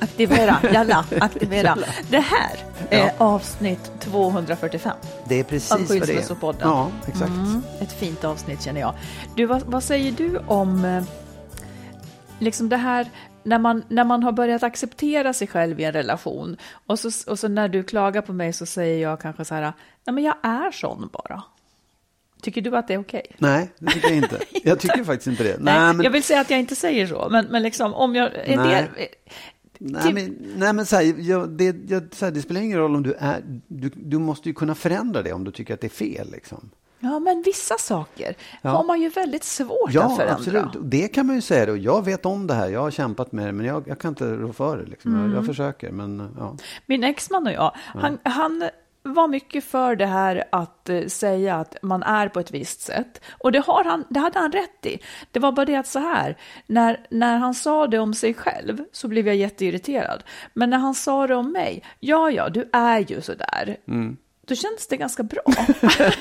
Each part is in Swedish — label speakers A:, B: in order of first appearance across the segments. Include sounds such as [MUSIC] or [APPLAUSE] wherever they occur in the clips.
A: Aktivera, jalla, aktivera. Det här är
B: Ja.
A: avsnitt 245
B: Det är precis vad det är.
A: Skilsmässopodden.
B: Ja, exakt.
A: Mm, ett fint avsnitt känner jag. Du, vad, vad säger du om eh, liksom det här när man, när man har börjat acceptera sig själv i en relation och så, och så när du klagar på mig så säger jag kanske så här, nej men jag är sån bara. Tycker du att det är okej?
B: Nej, det tycker jag inte. [LAUGHS] Jag tycker faktiskt inte det.
A: Nej,
B: Nej, men,
A: Jag vill säga att jag inte säger så, men, men liksom om jag...
B: Nej. Nej,
A: typ-
B: men, nej, men så här, jag, det, jag, så här, det spelar ingen roll om du är... Du, du måste ju kunna förändra det om du tycker att det är fel. Liksom.
A: ja, men vissa saker
B: Ja.
A: har man ju väldigt svårt att
B: Ja,
A: förändra.
B: absolut. Och Det kan man ju säga. Och jag vet om det här. Jag har kämpat med det, men jag, jag kan inte rå för det. Liksom. Jag,
A: Mm.
B: jag försöker, men ja.
A: Min exman och jag, han, han var mycket för det här att eh, säga att man är på ett visst sätt. Och det, har han, det hade han rätt i. Det var bara det att så här, när, när han sa det om sig själv så blev jag jätteirriterad. Men när han sa det om mig, ja, ja, du är ju så där. Då kändes det ganska bra. [LAUGHS] det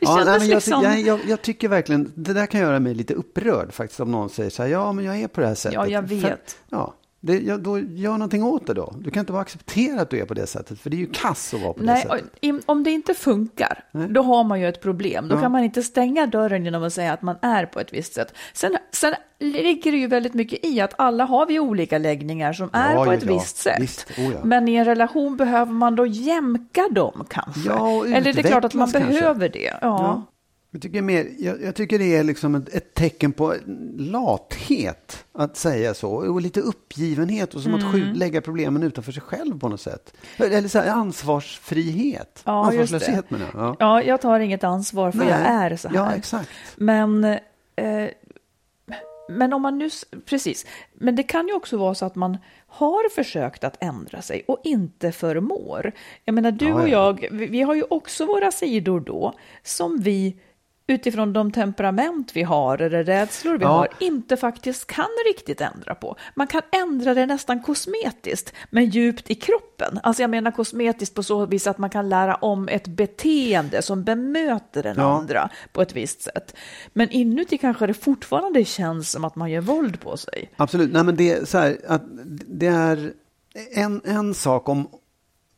B: Ja, nej, men jag,
A: liksom...
B: jag, jag, jag tycker verkligen, det där kan göra mig lite upprörd faktiskt om någon säger så här, ja men jag är på det här sättet.
A: Ja, jag
B: För,
A: vet.
B: ja, det, ja, då gör någonting åt det då. Du kan inte bara acceptera att du är på det sättet, för det är ju kass att vara på det
A: Nej,
B: sättet.
A: om det inte funkar, då har man ju ett problem. Då
B: Ja.
A: kan man inte stänga dörren genom att säga att man är på ett visst sätt. Sen, sen ligger det ju väldigt mycket i att alla har vi olika läggningar som är
B: Ja,
A: på ett visst sätt.
B: Visst, oh.
A: Men i en relation behöver man då jämka dem kanske. Eller det är klart att man
B: kanske.
A: behöver det. Ja.
B: Ja. Jag, tycker mer, jag, jag tycker det är liksom ett, ett tecken på lathet att säga så. Och lite uppgivenhet och som att
A: Mm.
B: skjut, lägga problemen utanför sig själv på något sätt. Eller så här, ansvarsfrihet.
A: Ja.
B: Ansvarslöshet menar jag. Ja.
A: ja, jag tar inget ansvar för
B: Nej.
A: jag är så här.
B: Ja, exakt.
A: Men, eh, men om man nu, precis, men det kan ju också vara så att man har försökt att ändra sig och inte förmår. Jag menar, du
B: Ja,
A: och
B: ja.
A: jag, vi, vi har ju också våra sidor då som vi utifrån de temperament vi har eller rädslor vi
B: Ja.
A: har inte faktiskt kan riktigt ändra på. Man kan ändra det nästan kosmetiskt, men djupt i kroppen. Alltså jag menar kosmetiskt på så vis att man kan lära om ett beteende som bemöter den
B: Ja.
A: andra på ett visst sätt. Men inuti kanske det fortfarande känns som att man gör våld på sig.
B: Absolut. Nej, men det är så här att det är en, en sak om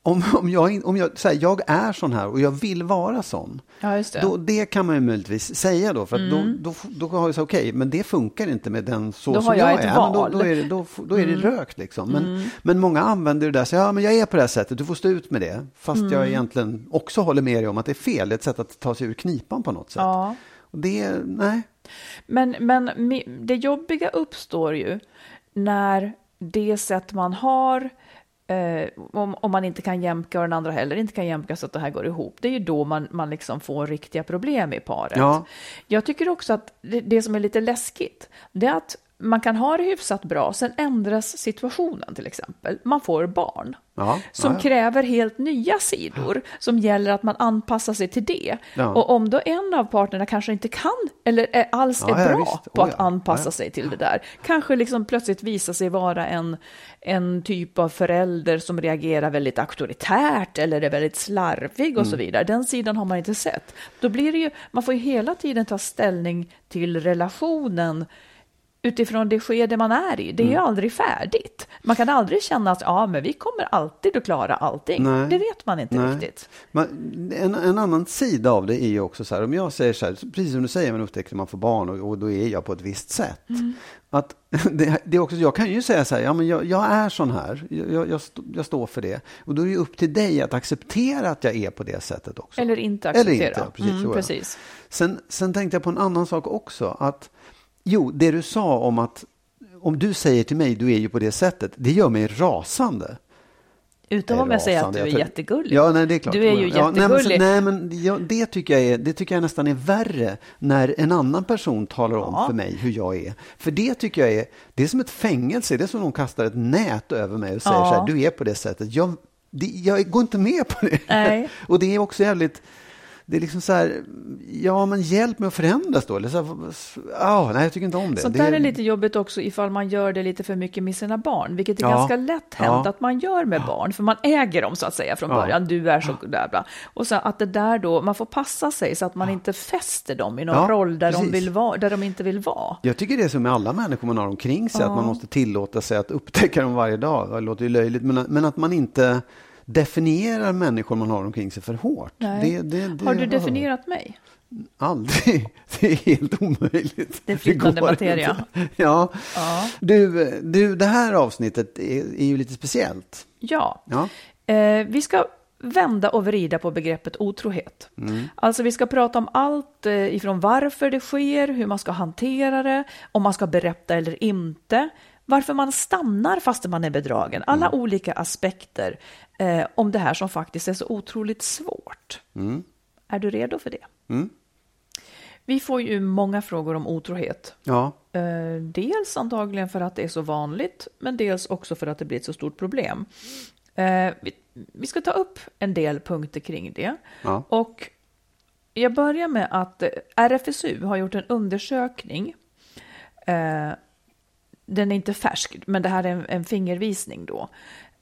B: om, om, jag, om jag, så här, jag är sån här och jag vill vara sån.
A: Ja, det. Mm.
B: Då, det kan man ju möjligtvis säga då. För att då, då, då har jag sagt okej, men det funkar inte med den så
A: Då
B: som
A: jag
B: jag är. Men då.
A: Mm.
B: då är det, då, då är det rökt liksom. Men, men många använder det där, så ja men jag är på det här sättet, du får stå ut med det. Fast
A: Mm.
B: jag egentligen också håller med dig om att det är fel, det är ett sätt att ta sig ur knipan på något sätt.
A: Ja.
B: Och det, nej.
A: Men, men det jobbiga uppstår ju när det sätt man har Eh, om, om man inte kan jämka och den andra heller inte kan jämka så att det här går ihop. Det är ju då man, man liksom får riktiga problem i paret.
B: Ja.
A: Jag tycker också att det, det som är lite läskigt, det är att man kan ha det hyfsat bra, sen ändras situationen till exempel. Man får barn
B: Ja,
A: som
B: ja,
A: kräver helt nya sidor som gäller att man anpassar sig till det.
B: Ja.
A: Och om då en av parterna kanske inte kan eller är, alls är bra
B: visst.
A: på
B: Oh,
A: att anpassa sig till det där, kanske liksom plötsligt visar sig vara en, en typ av förälder som reagerar väldigt auktoritärt eller är väldigt slarvig och
B: Mm.
A: så vidare. Den sidan har man inte sett. Då blir det ju, man får ju hela tiden ta ställning till relationen utifrån det skede man är i. Det är ju
B: Mm.
A: aldrig färdigt. Man kan aldrig känna att ja, men vi kommer alltid att klara allting.
B: Nej.
A: Det vet man inte
B: Nej.
A: riktigt.
B: Man, en, en annan sida av det är ju också så här, om jag säger så här, precis som du säger, man upptäcker att man får barn och, och då är jag på ett visst sätt. Att [LAUGHS] det, det är också, jag kan ju säga så här, ja men jag, jag är sån här, jag, jag, jag står för det. Och då är det ju upp till dig att acceptera att jag är på det sättet också.
A: Eller inte
B: Eller
A: acceptera.
B: inte, precis,
A: mm, precis.
B: Sen, sen tänkte jag på en annan sak också. Att, jo, det du sa om att om du säger till mig, du är ju på det sättet, det gör mig rasande.
A: Utan
B: Nej,
A: om jag säger att du är jättegullig.
B: Ja, nej, det är klart.
A: Du är ju
B: ja, nej, men,
A: jättegullig.
B: nej, men ja, det, tycker jag är, det tycker jag nästan är värre när en annan person talar om
A: Ja.
B: för mig hur jag är. För det tycker jag är, det är som ett fängelse. Det är som om de kastar ett nät över mig och säger så här, du är på det sättet. Jag, det, jag går inte med på det.
A: Nej. [LAUGHS]
B: och det är också jävligt, det är liksom så här, ja men hjälp mig att förändras då. Eller så här, ja, nej jag tycker inte om det.
A: Sånt
B: det
A: där är lite jobbigt också ifall man gör det lite för mycket med sina barn, vilket är
B: Ja.
A: ganska lätt hänt
B: Ja.
A: att man gör med barn, för man äger dem så att säga från
B: Ja.
A: början. Du är så där bla. Och så att det där då, man får passa sig så att man inte fäster dem i någon
B: Ja,
A: roll där de, vill vara, där de inte vill vara.
B: Jag tycker det är så med alla människor man har omkring sig, att man måste tillåta sig att upptäcka dem varje dag. Det låter ju löjligt, men, men att man inte definierar människor man har omkring sig för hårt. Det, det, det,
A: Har du definierat mig?
B: Aldrig. [LAUGHS] Det är helt omöjligt.
A: Det är flytande materia.
B: Ja.
A: Ja.
B: Du, du, det här avsnittet är, är ju lite speciellt.
A: Ja.
B: Ja.
A: Eh, vi ska vända och vrida på begreppet otrohet.
B: Mm.
A: Alltså vi ska prata om allt eh, ifrån varför det sker, hur man ska hantera det, om man ska berätta eller inte, varför man stannar fast man är bedragen. Alla
B: Mm.
A: olika aspekter eh, om det här som faktiskt är så otroligt svårt. Är du redo för det?
B: Mm.
A: Vi får ju många frågor om otrohet.
B: Ja.
A: Eh, dels antagligen för att det är så vanligt, men dels också för att det blir ett så stort problem. Eh, vi, vi ska ta upp en del punkter kring det.
B: Ja.
A: Och jag börjar med att eh, RFSU har gjort en undersökning. Eh, den är inte färsk, men det här är en, en fingervisning då.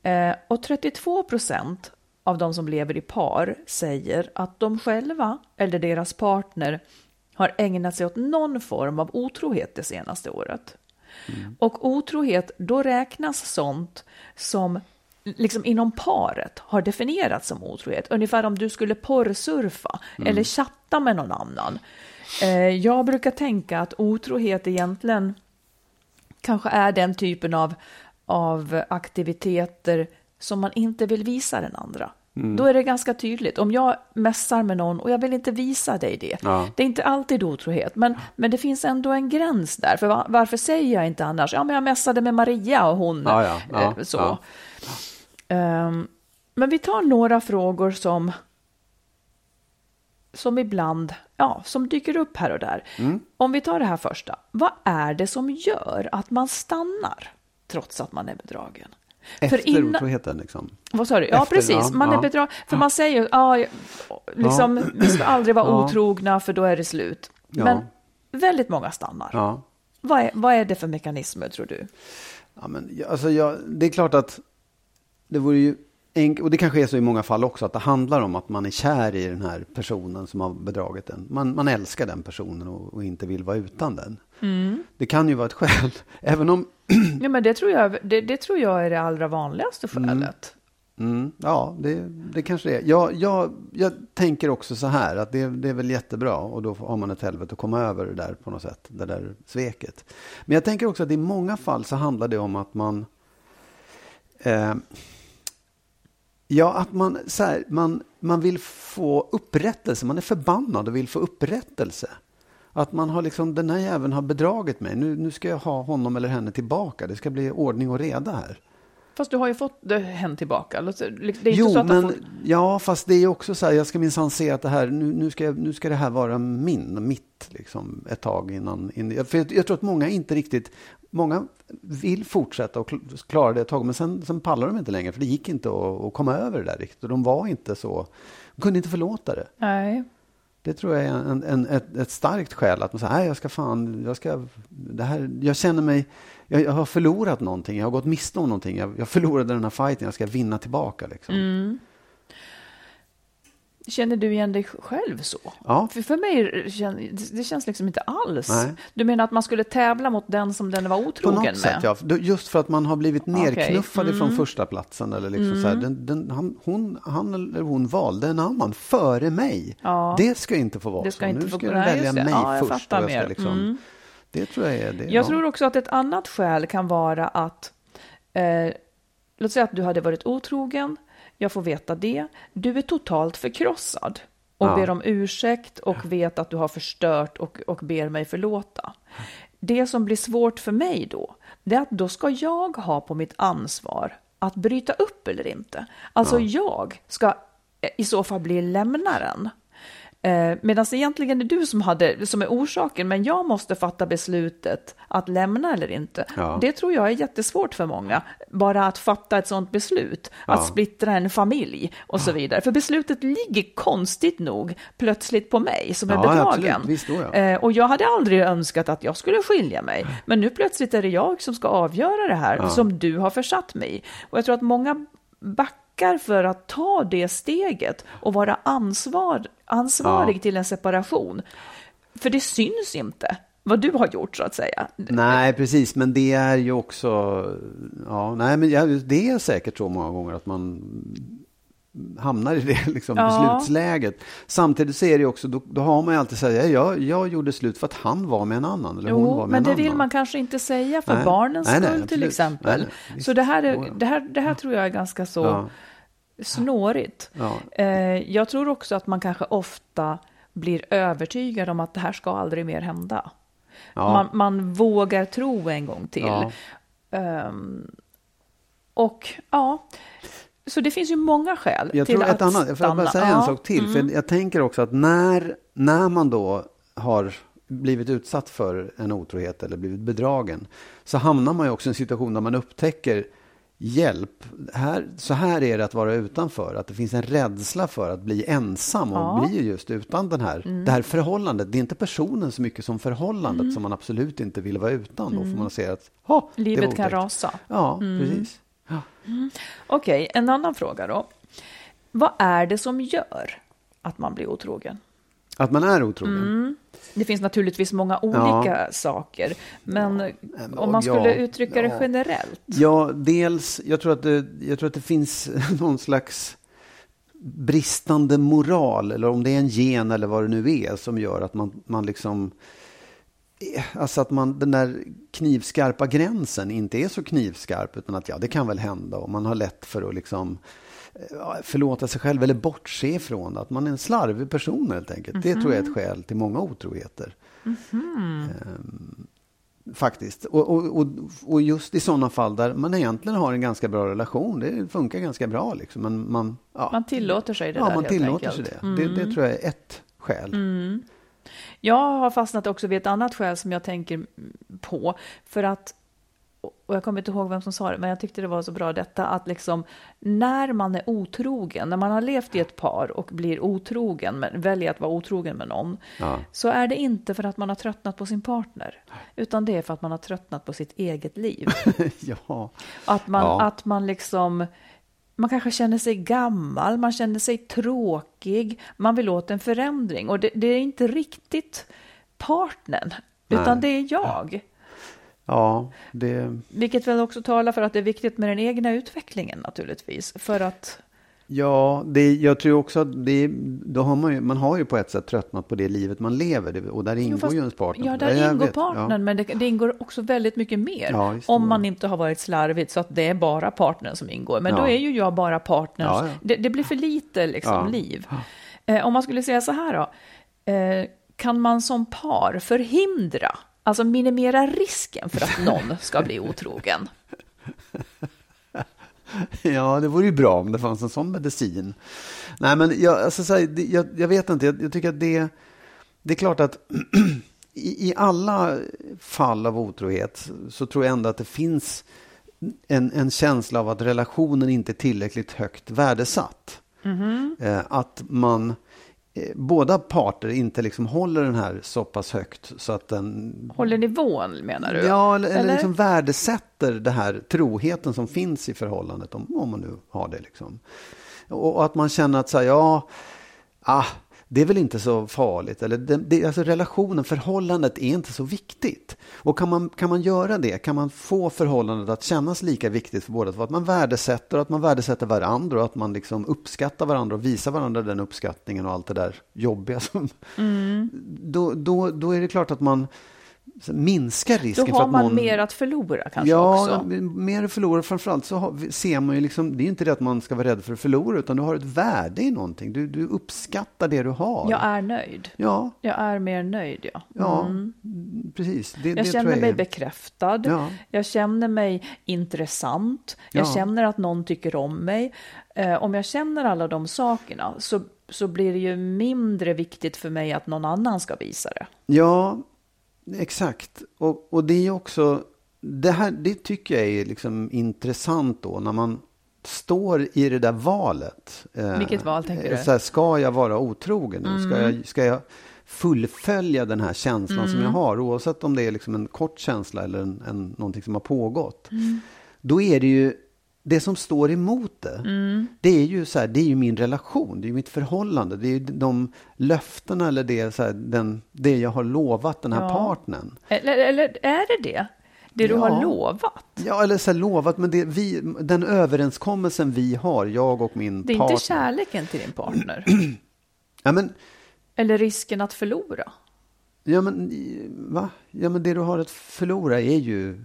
A: Eh, och 32 procent av de som lever i par säger att de själva eller deras partner har ägnat sig åt någon form av otrohet det senaste året. Och otrohet, då räknas sånt som liksom inom paret har definierats som otrohet. Ungefär om du skulle porrsurfa eller chatta med någon annan. Eh, jag brukar tänka att otrohet egentligen kanske är den typen av, av aktiviteter som man inte vill visa den andra. Då är det ganska tydligt. Om jag mässar med någon och jag vill inte visa dig det.
B: Ja.
A: Det är inte alltid otrohet, men, men det finns ändå en gräns där. För va- varför säger jag inte annars? Ja, men jag mässade med Maria och hon.
B: Ja, ja,
A: eh, så. Ehm, men vi tar några frågor som som ibland, ja, som dyker upp här och där.
B: Mm.
A: Om vi tar det här första. Vad är det som gör att man stannar trots att man är bedragen?
B: Efter
A: innan-
B: otroheten liksom.
A: Vad sa du? Ja,
B: Efter,
A: precis.
B: ja,
A: Man är
B: ja.
A: bedragen. För man säger ju, ja, liksom, vi ska aldrig vara
B: Ja.
A: otrogna för då är det slut.
B: Ja.
A: Men väldigt många stannar.
B: Ja.
A: Vad, är, vad är det för mekanismer tror du?
B: Ja, men, ja, alltså, jag, det är klart att det vore ju enk- och det kanske är så i många fall också, att det handlar om att man är kär i den här personen som har bedragit en. Man, man älskar den personen och, och inte vill vara utan den. Det kan ju vara ett skäl, [LAUGHS] även om, [CLEARS THROAT]
A: Ja, men det tror jag, det, det tror jag är det allra vanligaste skälet.
B: mm, ja, det, det kanske det är. Jag, jag, jag tänker också så här, att det, det är väl jättebra och då har man ett helvete att komma över det där på något sätt, det där sveket. Men jag tänker också att i många fall så handlar det om att man eh, Ja, att man, så här, man, man vill få upprättelse. Man är förbannad och vill få upprättelse. Att man har liksom, den här jäveln har bedragit mig. Nu, nu ska jag ha honom eller henne tillbaka. Det ska bli ordning och reda här.
A: Fast du har ju fått det hen tillbaka. Det är inte
B: jo,
A: så att
B: men
A: får...
B: ja, fast det är också så här, jag ska minsann se att det här, nu, nu, ska, nu ska det här vara min, mitt, liksom, ett tag innan. innan för jag, jag, tror att många inte riktigt, många vill fortsätta och klara det ett tag, men sen, sen pallar de inte längre, för det gick inte att, att komma över det där riktigt. Och de var inte så, de kunde inte förlåta det.
A: Nej.
B: Det tror jag är en, en, ett, ett starkt skäl. Att man säger, nej jag ska fan, jag ska, det här, jag känner mig, jag, jag, har förlorat någonting, jag har gått miste om någonting. Jag, jag förlorade den här fighten, jag ska vinna tillbaka. Liksom.
A: Mm. Känner du igen dig själv så?
B: Ja.
A: För, för mig det känns liksom inte alls. Nej. Du menar att man skulle tävla mot den som den var otrogen med? På något
B: sätt, ja. Just för att man har blivit nerknuffad okay. mm. från första platsen eller liksom mm. så här, den, den, han, hon, han eller hon valde en annan före mig. Ja. Det ska inte få vara
A: det ska
B: så.
A: Inte
B: nu
A: få,
B: ska du välja mig
A: ja,
B: först. Jag ska liksom,
A: mm.
B: Det tror jag är det.
A: Jag tror också att ett annat skäl kan vara att eh, Låt säga att du hade varit otrogen, jag får veta det. Du är totalt förkrossad och ja. ber om ursäkt och vet att du har förstört och, och ber mig förlåta. Det som blir svårt för mig då, det är att då ska jag ha på mitt ansvar att bryta upp eller inte. Alltså ja. jag ska i så fall bli lämnaren. Eh, Medan egentligen är du som, hade, som är orsaken, men jag måste fatta beslutet att lämna eller inte. Ja. Det tror jag är jättesvårt för många, bara att fatta ett sådant beslut, ja. att splittra en familj och så vidare. För beslutet ligger konstigt nog plötsligt på mig som är bedragen.
B: Visst då,
A: eh, och jag hade aldrig önskat att jag skulle skilja mig, men nu plötsligt är det jag som ska avgöra det här, som du har försatt mig i. Och jag tror att många backar backar för att ta det steget och vara ansvar, ansvarig ja. till en separation. För det syns inte vad du har gjort så att säga.
B: Nej, precis, men det är ju också, ja, nej, men det är säkert så många gånger att man hamnar i det [LAUGHS] liksom, ja. beslutsläget. Samtidigt så är det också, då, då har man ju alltid sagt, jag, jag gjorde slut för att han var med en annan. Eller jo, hon var med
A: men det
B: annan.
A: vill man kanske inte säga för nej. barnens nej, skull nej, till exempel. så det här, är, det, här, det här tror jag är ganska så ja. Snårigt. Ja. Eh, jag tror också att man kanske ofta blir övertygad om att det här ska aldrig mer hända. Man, man, vågar tro en gång till. Um, och ja, så det finns ju många skäl
B: jag
A: till
B: tror
A: att
B: ett annat, Jag får bara säga ja. en sak till. Mm. För jag tänker också att när, när man då har blivit utsatt för en otrohet eller blivit bedragen så hamnar man ju också i en situation där man upptäcker hjälp. Här, så här är det att vara utanför. Att det finns en rädsla för att bli ensam och ja. bli just utan den här, mm. det här förhållandet. Det är inte personen så mycket som förhållandet mm. som man absolut inte vill vara utan. Då får mm. man se att
A: ha, livet kan rasa.
B: Ja, mm. precis.
A: Ja. Mm. Okej, okay, en annan fråga då. Vad är det som gör att man blir otrogen?
B: Att man är otrogen?
A: Det finns naturligtvis många olika ja. saker, men ja. om man skulle ja. uttrycka det generellt?
B: Ja, dels, jag tror, att det, jag tror att det finns [LAUGHS] någon slags bristande moral, eller om det är en gen eller vad det nu är, som gör att man, man liksom Alltså att man, den där knivskarpa gränsen inte är så knivskarp utan att ja, det kan väl hända och man har lätt för att liksom förlåta sig själv eller bortse ifrån att man är en slarvig person helt enkelt. Mm -hmm. Det tror jag är ett mhm. skäl till många otroheter. Mm -hmm. ehm, faktiskt. Och, och, och, och, just i sådana fall där man egentligen har en ganska bra relation. Det funkar ganska bra liksom. Men man, ja,
A: man tillåter sig det
B: ja,
A: där
B: man tillåter
A: enkelt.
B: sig det. Mm. det. Det tror jag är ett skäl.
A: Mm. Jag har fastnat också vid ett annat skäl som jag tänker på. För att, och jag kommer inte ihåg vem som sa det, men jag tyckte det var så bra detta att liksom när man är otrogen, när man har levt i ett par och blir otrogen, men väljer att vara otrogen med någon, ja. så är det inte för att man har tröttnat på sin partner, utan det är för att man har tröttnat på sitt eget liv. [LAUGHS]
B: ja.
A: Att man, ja. att man liksom man kanske känner sig gammal, man känner sig tråkig, man vill åt en förändring och det, det är inte riktigt partnern, Nej. utan det är jag.
B: Ja, det...
A: Vilket väl också talar för att det är viktigt med den egna utvecklingen naturligtvis, för att
B: Ja, det, jag tror också att det, då har man, ju, man har ju på ett sätt tröttnat på det livet man lever och där ingår jo, fast, ju ens partner.
A: Ja, där ingår partnern, ja. men det, det, ingår också väldigt mycket mer. Ja, om man inte har varit slarvigt så att det är bara partnern som ingår. Men ja. då är ju jag bara partners. Det, det, blir för lite liksom, liv. Eh, om man skulle säga så här då, eh, kan man som par förhindra, alltså minimera risken för att någon ska bli otrogen? [LAUGHS]
B: Ja, det vore ju bra om det fanns en sån medicin. Nej, men jag, alltså, så här, jag, jag vet inte. Jag, jag tycker att det, det är klart att [CLEARS THROAT] i, i alla fall av otrohet så tror jag ändå att det finns en, en känsla av att relationen inte är tillräckligt högt värdesatt. Eh, att man, båda parter inte liksom håller den här så pass högt så att den
A: Håller nivån menar du?
B: Ja, eller, eller liksom värdesätter det här troheten som finns i förhållandet, om, om man nu har det. Liksom. Och, och att man känner att så här, ja, ah, det är väl inte så farligt. Eller det, det, alltså relationen, förhållandet är inte så viktigt. Och kan man, kan man göra det, kan man få förhållandet att kännas lika viktigt för båda två, att man värdesätter, att man värdesätter varandra och att man liksom uppskattar varandra och visar varandra den uppskattningen och allt det där jobbiga. Som, då, då, då är det klart att man minskar risken
A: Då
B: för
A: har
B: att
A: man
B: någon...
A: mer att förlora kanske
B: Ja,
A: också.
B: mer att förlora. Framförallt så har, ser man ju liksom, det är inte det att man ska vara rädd för att förlora, utan du har ett värde i någonting. Du, du uppskattar det du har.
A: Jag är nöjd.
B: Ja,
A: Jag är mer nöjd, ja.
B: ja precis. Det,
A: Jag
B: det
A: känner
B: jag
A: mig
B: är-
A: bekräftad.
B: Ja.
A: Jag känner mig intressant. Jag
B: Ja.
A: känner att någon tycker om mig. Eh, om jag känner alla de sakerna så, så blir det ju mindre viktigt för mig att någon annan ska visa det.
B: Ja, exakt. Och, och det är också, det här, det tycker jag är liksom intressant då, när man står i det där valet. Eh,
A: Vilket val tänker du?
B: Så här, ska jag vara otrogen nu? Ska,
A: Mm.
B: jag, ska jag fullfölja den här känslan som jag
A: Mm.
B: har, oavsett om det är liksom en kort känsla eller en, en, någonting som har pågått.
A: Mm.
B: Då är det ju, det som står emot det,
A: Mm.
B: det är ju så här, det är ju min relation, det är ju mitt förhållande, det är ju de löftena eller det, så här, den, det jag har lovat den här
A: Ja.
B: partnern.
A: Eller, eller är det det? Det du
B: Ja.
A: har lovat?
B: Ja, eller så här, lovat, men det, vi, den överenskommelsen vi har, jag och min
A: Det är
B: partner.
A: inte kärleken till din partner? [CLEARS THROAT]
B: Ja, men,
A: Eller risken att förlora?
B: ja, men, va? Ja, men det du har att förlora är ju...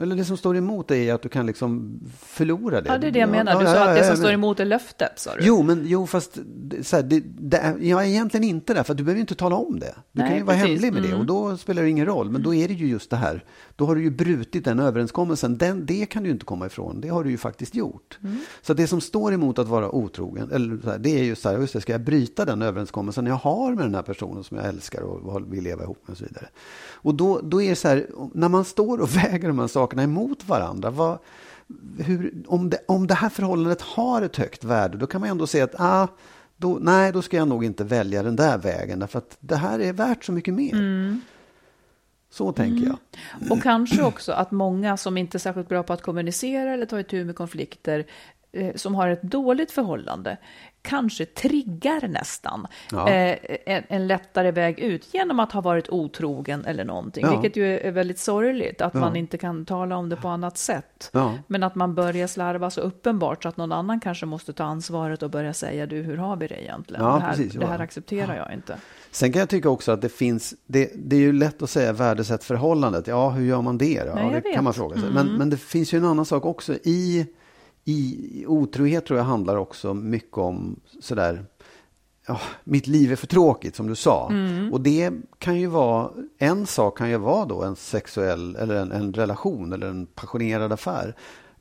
B: Eller det som står emot dig är att du kan liksom förlora det.
A: Ja, det är det jag menar. Du sa att det som står emot är löftet, sa du.
B: Jo, men jo, fast det- så här, det, det är, jag är egentligen inte där, för du behöver ju inte tala om det. Du
A: Nej,
B: kan ju vara
A: precis.
B: hemlig med det
A: Mm.
B: och då spelar det ingen roll. Men då är det ju just det här. Då har du ju brutit den överenskommelsen. Den, det kan du ju inte komma ifrån. Det har du ju faktiskt gjort.
A: Mm.
B: Så det som står emot att vara otrogen, eller så här, det är ju så här, just det, ska jag bryta den överenskommelsen jag har med den här personen som jag älskar och vill leva ihop med och så vidare. Och då, då är det så här, när man står och [LAUGHS] väger de här sakerna emot varandra, vad, hur, om, det, om det här förhållandet har ett högt värde, då kan man ändå säga att ah, då, nej, då ska jag nog inte välja den där vägen, därför att det här är värt så mycket mer.
A: Mm.
B: Så tänker jag.
A: Och kanske också att många som inte är särskilt bra på att kommunicera eller ta itu med konflikter, eh, som har ett dåligt förhållande, kanske triggar nästan
B: Ja.
A: eh, en, en lättare väg ut genom att ha varit otrogen eller någonting.
B: Ja.
A: Vilket ju är väldigt sorgligt, att
B: Ja.
A: man inte kan tala om det på annat sätt. Men att man börjar slarva så uppenbart så att någon annan kanske måste ta ansvaret och börja säga du, hur har vi det egentligen? Det, här,
B: precis,
A: det här accepterar jag inte.
B: Sen kan jag tycka också att det finns, det, det är ju lätt att säga värdesätt förhållandet. Ja, hur gör man det då?
A: Nej,
B: ja, det
A: vet.
B: kan man fråga sig.
A: Mm.
B: Men, men det finns ju en annan sak också. I, i otrohet tror jag handlar också mycket om sådär, ja, mitt liv är för tråkigt som du sa.
A: Mm.
B: Och det kan ju vara, en sak kan ju vara då en sexuell, eller en, en relation eller en passionerad affär.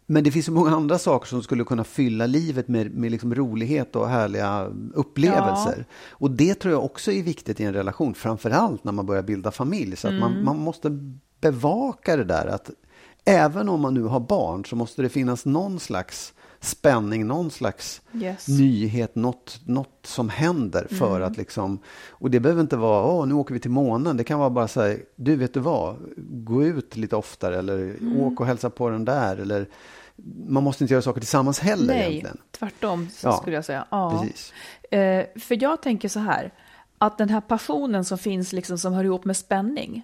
B: Men det finns så många andra saker som skulle kunna fylla livet med, med liksom rolighet och härliga upplevelser. Och det tror jag också är viktigt i en relation, framförallt när man börjar bilda familj. Så att
A: Mm.
B: man, man måste bevaka det där att även om man nu har barn så måste det finnas någon slags spänning, någon slags
A: Yes.
B: nyhet, något, något som händer för
A: Mm.
B: att liksom, och det behöver inte vara, åh nu åker vi till månen, det kan vara bara så här, du vet du vad, gå ut lite oftare eller
A: Mm.
B: åk och hälsa på den där eller man måste inte göra saker tillsammans heller
A: Nej,
B: egentligen.
A: tvärtom så
B: Ja,
A: skulle jag säga. Ja.
B: Precis.
A: Eh, för jag tänker så här, att den här passionen som finns, liksom, som hör ihop med spänning,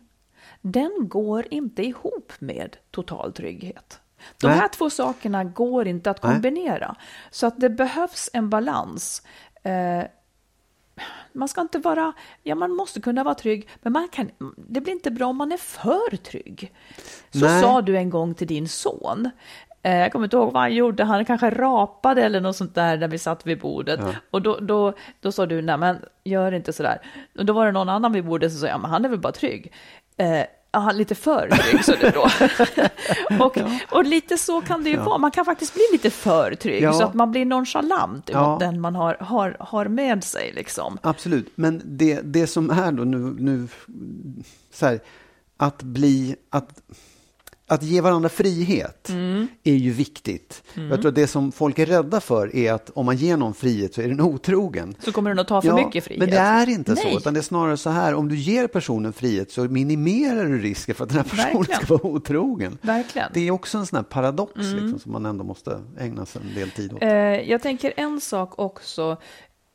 A: den går inte ihop med total trygghet. De
B: Nej.
A: här två sakerna går inte att
B: Nej.
A: kombinera. Så att det behövs en balans. Eh, man ska inte vara, ja man måste kunna vara trygg, men man kan, det blir inte bra om man är för trygg. Så
B: Nej.
A: sa du en gång till din son. Eh, Jag kommer inte ihåg vad han gjorde, han kanske rapade eller något sånt där när vi satt vid bordet. Och då, då, då sa du, nej men gör inte sådär. Och då var det någon annan vid bordet som sa, ja men han är väl bara trygg. Eh, Ja, lite för trygg så det då. [LAUGHS] och, och lite så kan det ju vara. Man kan faktiskt bli lite för trygg
B: Ja.
A: så att man blir nonchalant
B: Ja.
A: mot den man har, har, har med sig. Liksom.
B: Absolut, men det, det som är då nu, nu så här, att bli, att, att ge varandra frihet
A: Mm.
B: är ju viktigt. Jag tror att det som folk är rädda för är att om man ger någon frihet så är den otrogen.
A: Så kommer den att ta för
B: Ja,
A: mycket frihet.
B: Men det är inte
A: Nej.
B: så, utan det är snarare så här, om du ger personen frihet så minimerar du risken för att den här personen
A: Verkligen.
B: ska vara otrogen.
A: Verkligen.
B: Det är också en sån här paradox liksom, som man ändå måste ägna sig en del tid åt.
A: Eh, jag tänker en sak också.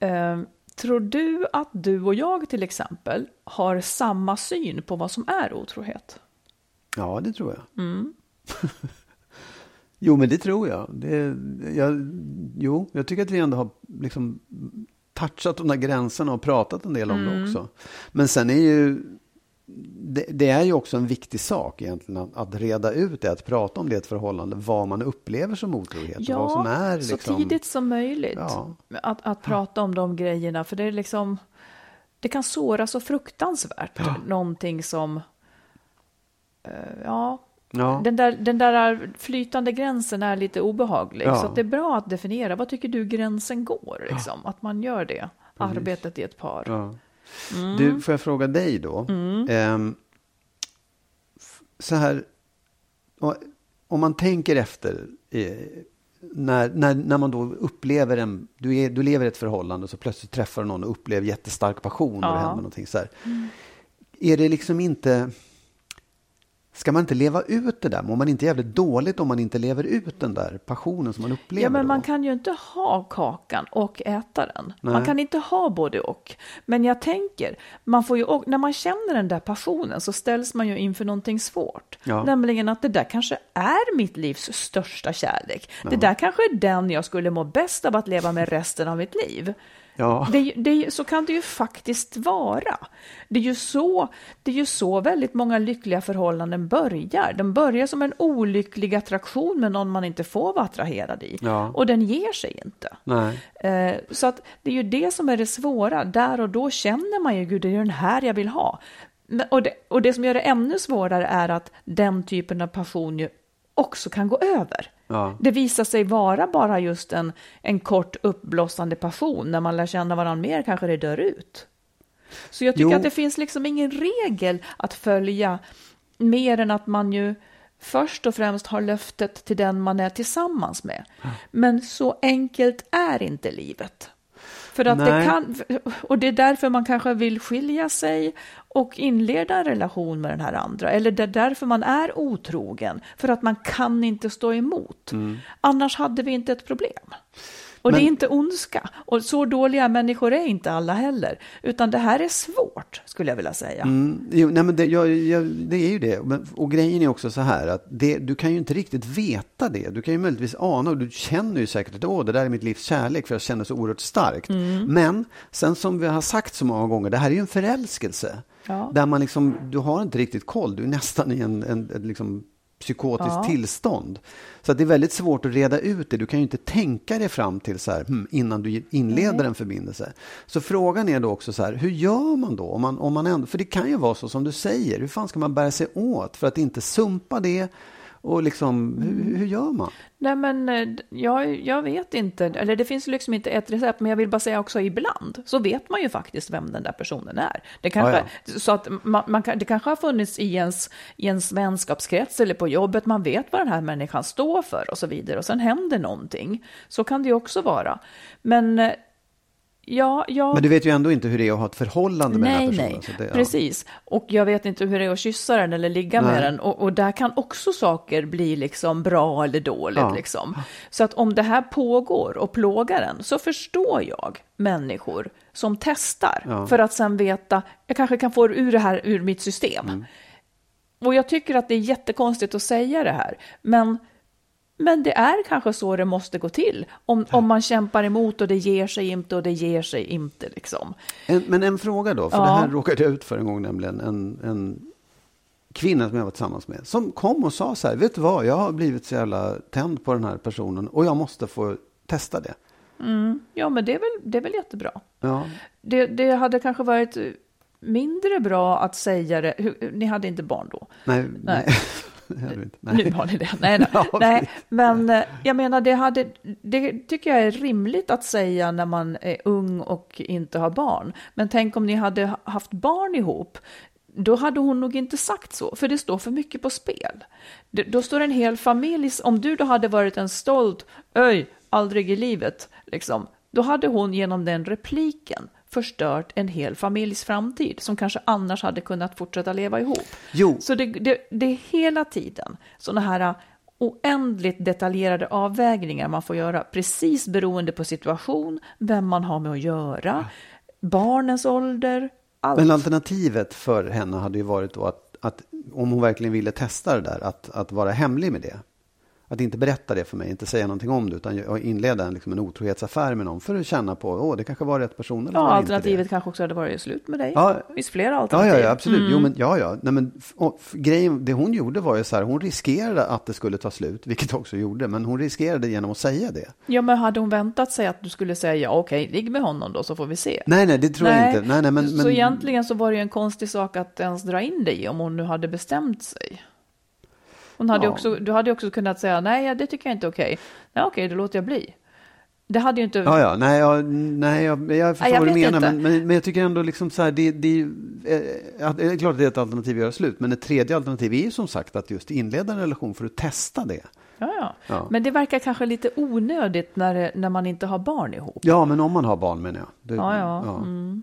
A: Eh, tror du att du och jag till exempel har samma syn på vad som är otrohet?
B: Ja, det tror jag.
A: Mm. [LAUGHS]
B: jo, men det tror jag. Det, jag. Jo, jag tycker att vi ändå har liksom touchat de där gränserna och pratat en del om
A: Mm.
B: det också. Men sen är ju det, det är ju också en viktig sak egentligen att, att reda ut det, att prata om det ett förhållande, vad man upplever som otrohet och vad som är
A: så
B: liksom...
A: tidigt som möjligt.
B: Ja.
A: Att, att prata om de grejerna, för det är liksom... Det kan såra så fruktansvärt. Någonting som... eh, ja,
B: Ja.
A: den där, den där flytande gränsen är lite obehaglig.
B: Ja.
A: Så det är bra att definiera. Vad tycker du gränsen går? Liksom? Att man gör det. Arbetet i ett par.
B: Ja.
A: Mm.
B: Du, får jag fråga dig då? Ehm, f- så här, om man tänker efter, eh, när, när, när man då upplever en, du, är, du lever i ett förhållande och så plötsligt träffar du någon och upplever jättestark passion och det
A: Ja. Mm.
B: händer någonting så här. Är det liksom inte, ska man inte leva ut det där? Mår man inte jävligt dåligt om man inte lever ut den där passionen som man upplever
A: Ja, men
B: då?
A: man kan ju inte ha kakan och äta den. Man
B: Nej.
A: kan inte ha både och. Men jag tänker, man får ju, när man känner den där passionen så ställs man ju inför någonting svårt.
B: Ja.
A: Nämligen att det där kanske är mitt livs största kärlek. Det där kanske är den jag skulle må bäst av att leva med resten av mitt liv.
B: Ja.
A: Det, det, så kan det ju faktiskt vara. Det är, ju så, det är ju så väldigt många lyckliga förhållanden börjar. De börjar som en olycklig attraktion med någon man inte får vara attraherad i.
B: Ja.
A: Och den ger sig inte. Eh, så att det är ju det som är det svåra. Där och då känner man ju, gud det är den här jag vill ha. Och det, och det som gör det ännu svårare är att den typen av passion ju också kan gå över.
B: Ja.
A: Det visar sig vara bara just en, en kort uppblossande passion. När man lär känna varandra mer kanske det dör ut. Så jag tycker
B: Jo.
A: att det finns liksom ingen regel att följa mer än att man ju först och främst har löftet till den man är tillsammans med. Men så enkelt är inte livet. För att det kan, och det är därför man kanske vill skilja sig och inleda en relation med den här andra. Eller det är därför man är otrogen. För att man kan inte stå emot. Annars hade vi inte ett problem. Och det
B: Men-
A: är inte ondska. Och så dåliga människor är inte alla heller. Utan det här är svårt, skulle jag vilja säga.
B: Mm, jo, nej men det, jag, jag, det är ju det. Men, och grejen är också så här att det, du kan ju inte riktigt veta det. Du kan ju möjligtvis ana och du känner ju säkert att Åh, det där är mitt livs kärlek för jag känner så oerhört starkt.
A: Mm.
B: Men sen som vi har sagt så många gånger, det här är ju en förälskelse.
A: Ja.
B: Där man liksom, du har inte riktigt koll, du är nästan i en, en, en liksom psykotiskt
A: Ja.
B: tillstånd. Så att det är väldigt svårt att reda ut det. Du kan ju inte tänka dig fram till så här, hmm, innan du inleder en förbindelse. Så frågan är då också så här, hur gör man då? Om man, om man ändå, för det kan ju vara så som du säger, hur fan ska man bära sig åt för att inte sumpa det? Och liksom, hur, hur gör man?
A: Nej, men eh, jag, jag vet inte. Eller det finns liksom inte ett recept, men jag vill bara säga också ibland så vet man ju faktiskt vem den där personen är. Det kanske, Så att man, man det kanske har funnits i ens, i ens vänskapskrets eller på jobbet. Man vet vad den här människan står för och så vidare. Och sen händer någonting. Så kan det ju också vara. Men eh, ja, jag...
B: Men du vet ju ändå inte hur det är att ha ett förhållande med den här
A: Nej,
B: personen.
A: nej,
B: det, ja.
A: precis. Och jag vet inte hur det är att kyssa den eller ligga
B: Nej.
A: med den. Och, och där kan också saker bli liksom bra eller dåligt.
B: Ja.
A: Liksom. Så att om det här pågår och plågar en så förstår jag människor som testar
B: Ja.
A: för att sen veta, jag kanske kan få ur det här ur mitt system.
B: Mm.
A: Och jag tycker att det är jättekonstigt att säga det här, men men det är kanske så det måste gå till. Om, om man kämpar emot och det ger sig inte och det ger sig inte. Liksom.
B: En, men en fråga då, för
A: Ja.
B: det här råkade jag ut för en gång nämligen. En, en kvinna som jag var tillsammans med. Som kom och sa så här, vet du vad, jag har blivit så jävla tänd på den här personen och jag måste få testa det.
A: Ja, men det är väl, det är väl jättebra.
B: Ja,
A: Det, det hade kanske varit mindre bra att säga det. Ni hade inte barn då?
B: Nej,
A: Nej.
B: nej. [LAUGHS] [LAUGHS]
A: Nu har ni det. Nej, nej. [LAUGHS] Nej. Men eh, jag menar, det, hade, det tycker jag är rimligt att säga när man är ung och inte har barn. Men tänk om ni hade haft barn ihop. Då hade hon nog inte sagt så, för det står för mycket på spel. Det- Då står en hel familj, om du då hade varit en stolt, öj, aldrig i livet, liksom, då hade hon genom den repliken förstört en hel familjs framtid som kanske annars hade kunnat fortsätta leva ihop.
B: Jo.
A: Så det, det, det är hela tiden sådana här oändligt detaljerade avvägningar man får göra, precis beroende på situation, vem man har med att göra, barnens ålder, allt.
B: Men alternativet för henne hade ju varit då att, att om hon verkligen ville testa det där, att, att vara hemlig med det. Att inte berätta det för mig, inte säga någonting om det, utan jag- inleda en, liksom en otrohetsaffär med någon för att känna på, åh, det kanske var rätt person eller
A: ja,
B: var
A: alternativet
B: det.
A: kanske också hade varit slut med dig.
B: Ja.
A: Det finns flera
B: Ja,
A: alternativ.
B: ja, ja, absolut.
A: Mm.
B: Jo, men, ja, ja. Nej, men, och, grejen, det hon gjorde var ju så här, hon riskerade att det skulle ta slut, vilket också gjorde, men hon riskerade genom att säga det.
A: Ja, men hade hon väntat sig att du skulle säga ja, okej, ligg med honom då så får vi se.
B: Nej, nej, det tror jag inte. Nej, nej, men,
A: så
B: men,
A: egentligen så var det ju en konstig sak att ens dra in dig om hon nu hade bestämt sig. Hon hade
B: Ja.
A: också, du hade också kunnat säga nej, ja, det tycker jag inte är okej. Nej, okej, då låter jag bli. Det hade ju inte...
B: Ja, ja, nej, ja, nej jag, jag förstår
A: Nej, jag
B: vad du menar, men, men, men jag tycker ändå liksom så här, det, det, är ju, eh, det är klart att det är ett alternativ att göra slut, men ett tredje alternativ är ju som sagt att just inleda en relation för att testa det.
A: Ja, ja.
B: Ja.
A: Men det verkar kanske lite onödigt när, det- när man inte har barn ihop.
B: Ja, men om man har barn menar jag. Det,
A: Ja, ja. Mm.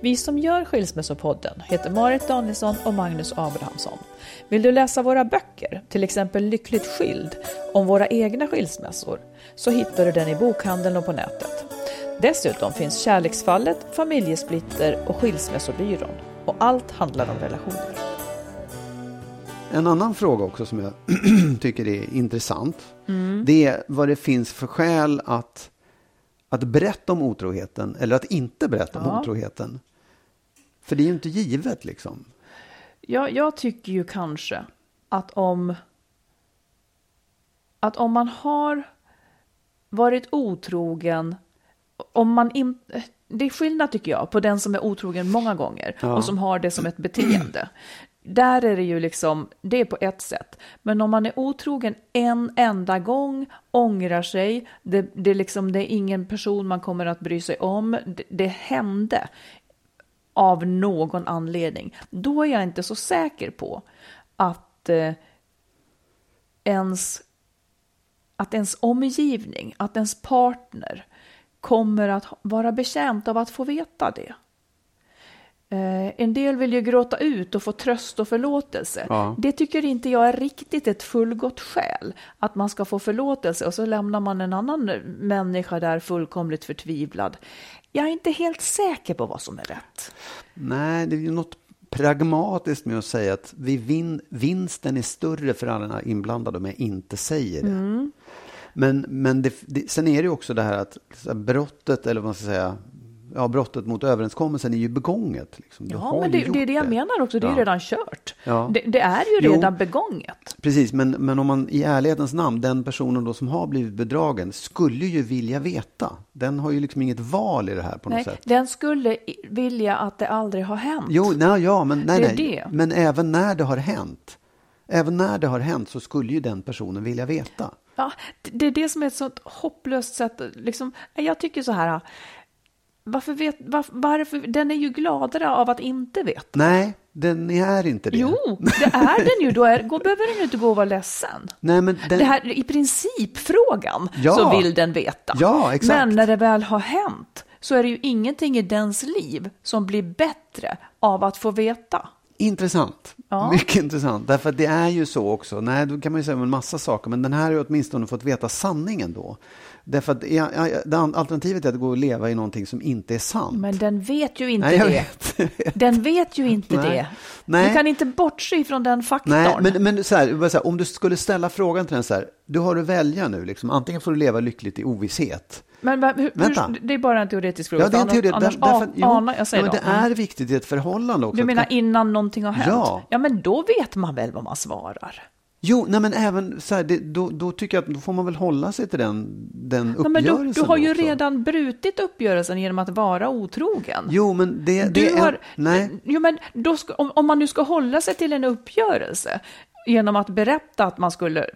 A: Vi som gör Skilsmässopodden heter Marit Danielsson och Magnus Abrahamsson. Vill du läsa våra böcker, till exempel Lyckligt skild, om våra egna skilsmässor, så hittar du den i bokhandeln och på nätet. Dessutom finns Kärleksfallet, Familjesplitter och Skilsmässobyrån. Och allt handlar om relationer.
B: En annan fråga också som jag [CLEARS THROAT] tycker är intressant. Det är vad det finns för skäl att, att berätta om otroheten eller att inte berätta om
A: Ja.
B: otroheten. För det är ju inte givet liksom.
A: Jag, jag tycker ju kanske att om, att om man har varit otrogen, om man inte... Det är skillnad tycker jag på den som är otrogen många gånger och som har det som ett beteende. Där är det ju liksom, det är på ett sätt. Men om man är otrogen en enda gång, ångrar sig, det, det, är liksom, det är ingen person man kommer att bry sig om, det, det hände av någon anledning, då är jag inte så säker på att eh, ens att ens omgivning, att ens partner kommer att vara betjänt av att få veta det. Eh, en del vill ju gråta ut och få tröst och förlåtelse.
B: Ja.
A: Det tycker inte jag är riktigt ett fullgott skäl. Att man ska få förlåtelse och så lämnar man en annan människa där fullkomligt förtvivlad. Jag är inte helt säker på vad som är rätt.
B: Nej, det är ju något pragmatiskt med att säga att vi vin, vinsten är större för alla inblandade om jag inte säger det.
A: Mm.
B: Men, men det, det, sen är det ju också det här att brottet, eller vad man ska säga, ja, brottet mot överenskommelsen är ju begånget. Liksom.
A: Ja, men
B: ju
A: det, det är det jag menar också, det är ju
B: Ja.
A: redan kört.
B: Ja.
A: Det, det är ju
B: Jo.
A: redan begånget.
B: Precis, men, men om man i ärlighetens namn, den personen då som har blivit bedragen skulle ju vilja veta. Den har ju liksom inget val i det här på något
A: Nej,
B: sätt.
A: den skulle vilja att det aldrig har hänt.
B: Jo, nej, ja, men, nej,
A: Det är
B: nej.
A: det.
B: men även när det har hänt. Även när det har hänt så skulle ju den personen vilja veta.
A: Ja, det- det är det som är ett sånt hopplöst sätt. Liksom, jag tycker så här. Varför vet, var, varför, den är ju gladare av att inte veta.
B: Nej, den är inte det.
A: Jo, det är den ju. Då är, gå, behöver den ju inte gå och vara ledsen.
B: Nej, men den,
A: Det här i principfrågan
B: Ja.
A: så vill den veta.
B: Ja, exakt.
A: Men när det väl har hänt så är det ju ingenting i dens liv som blir bättre av att få veta.
B: Intressant.
A: Ja.
B: Mycket intressant. Därför att det är ju så också. Nej, då kan man ju säga en massa saker. Men den här har ju åtminstone fått veta sanningen då. Därför att alternativet är att gå och leva i någonting som inte är sant.
A: Men den vet ju inte
B: Nej,
A: det.
B: vet.
A: Den vet ju inte
B: Nej.
A: det.
B: Nej.
A: Du kan inte bortse ifrån den faktorn.
B: Nej, men, men så här, så här, om du skulle ställa frågan till den så här. Du har att välja nu. Liksom. Antingen får du leva lyckligt i ovisshet.
A: Men, va- hur,
B: Vänta.
A: hur, det är bara en teoretisk fråga.
B: Ja, det är en teori.
A: Annars,
B: Där,
A: annars
B: därför,
A: anar jag säger
B: ja, men det
A: Mm.
B: är viktigt i ett förhållande också.
A: Du menar innan någonting har hänt?
B: Ja.
A: ja, men då vet man väl vad man svarar?
B: Jo, nej men även så här, det, då, då tycker jag att då får man väl hålla sig till den, den
A: men
B: uppgörelsen.
A: du, du har ju
B: också.
A: redan brutit uppgörelsen genom att vara otrogen.
B: Jo, men det, det
A: Du
B: är...
A: har,
B: Nej.
A: Jo, men då ska, om, om man nu ska hålla sig till en uppgörelse genom att berätta att man skulle,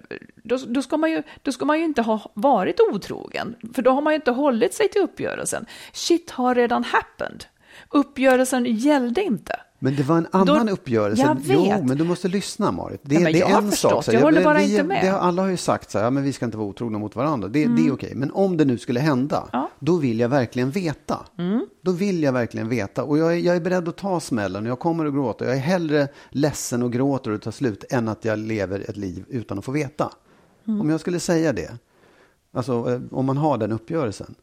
A: då, då, ska man ju, då ska man ju inte ha varit otrogen, för då har man ju inte hållit sig till uppgörelsen. Shit har redan happened. Uppgörelsen gällde inte.
B: Men det var en annan
A: Då-
B: uppgörelse.
A: Jag
B: Jo,
A: vet.
B: men du måste lyssna Marit. Det,
A: Ja,
B: det är en
A: förstått.
B: sak. så
A: Jag håller bara
B: vi,
A: inte med.
B: Det, alla har ju sagt så här, ja, men vi ska inte vara otrogna mot varandra. Det, det är okej. Men om det nu skulle hända,
A: Ja. Mm.
B: då vill jag verkligen veta. Då vill jag verkligen veta. Och jag är, jag är beredd att ta smällen. Jag kommer att gråta. Jag är hellre ledsen och gråter och det tar slut än att jag lever ett liv utan att få veta.
A: Mm.
B: Om jag skulle säga det, alltså eh, om man har den uppgörelsen.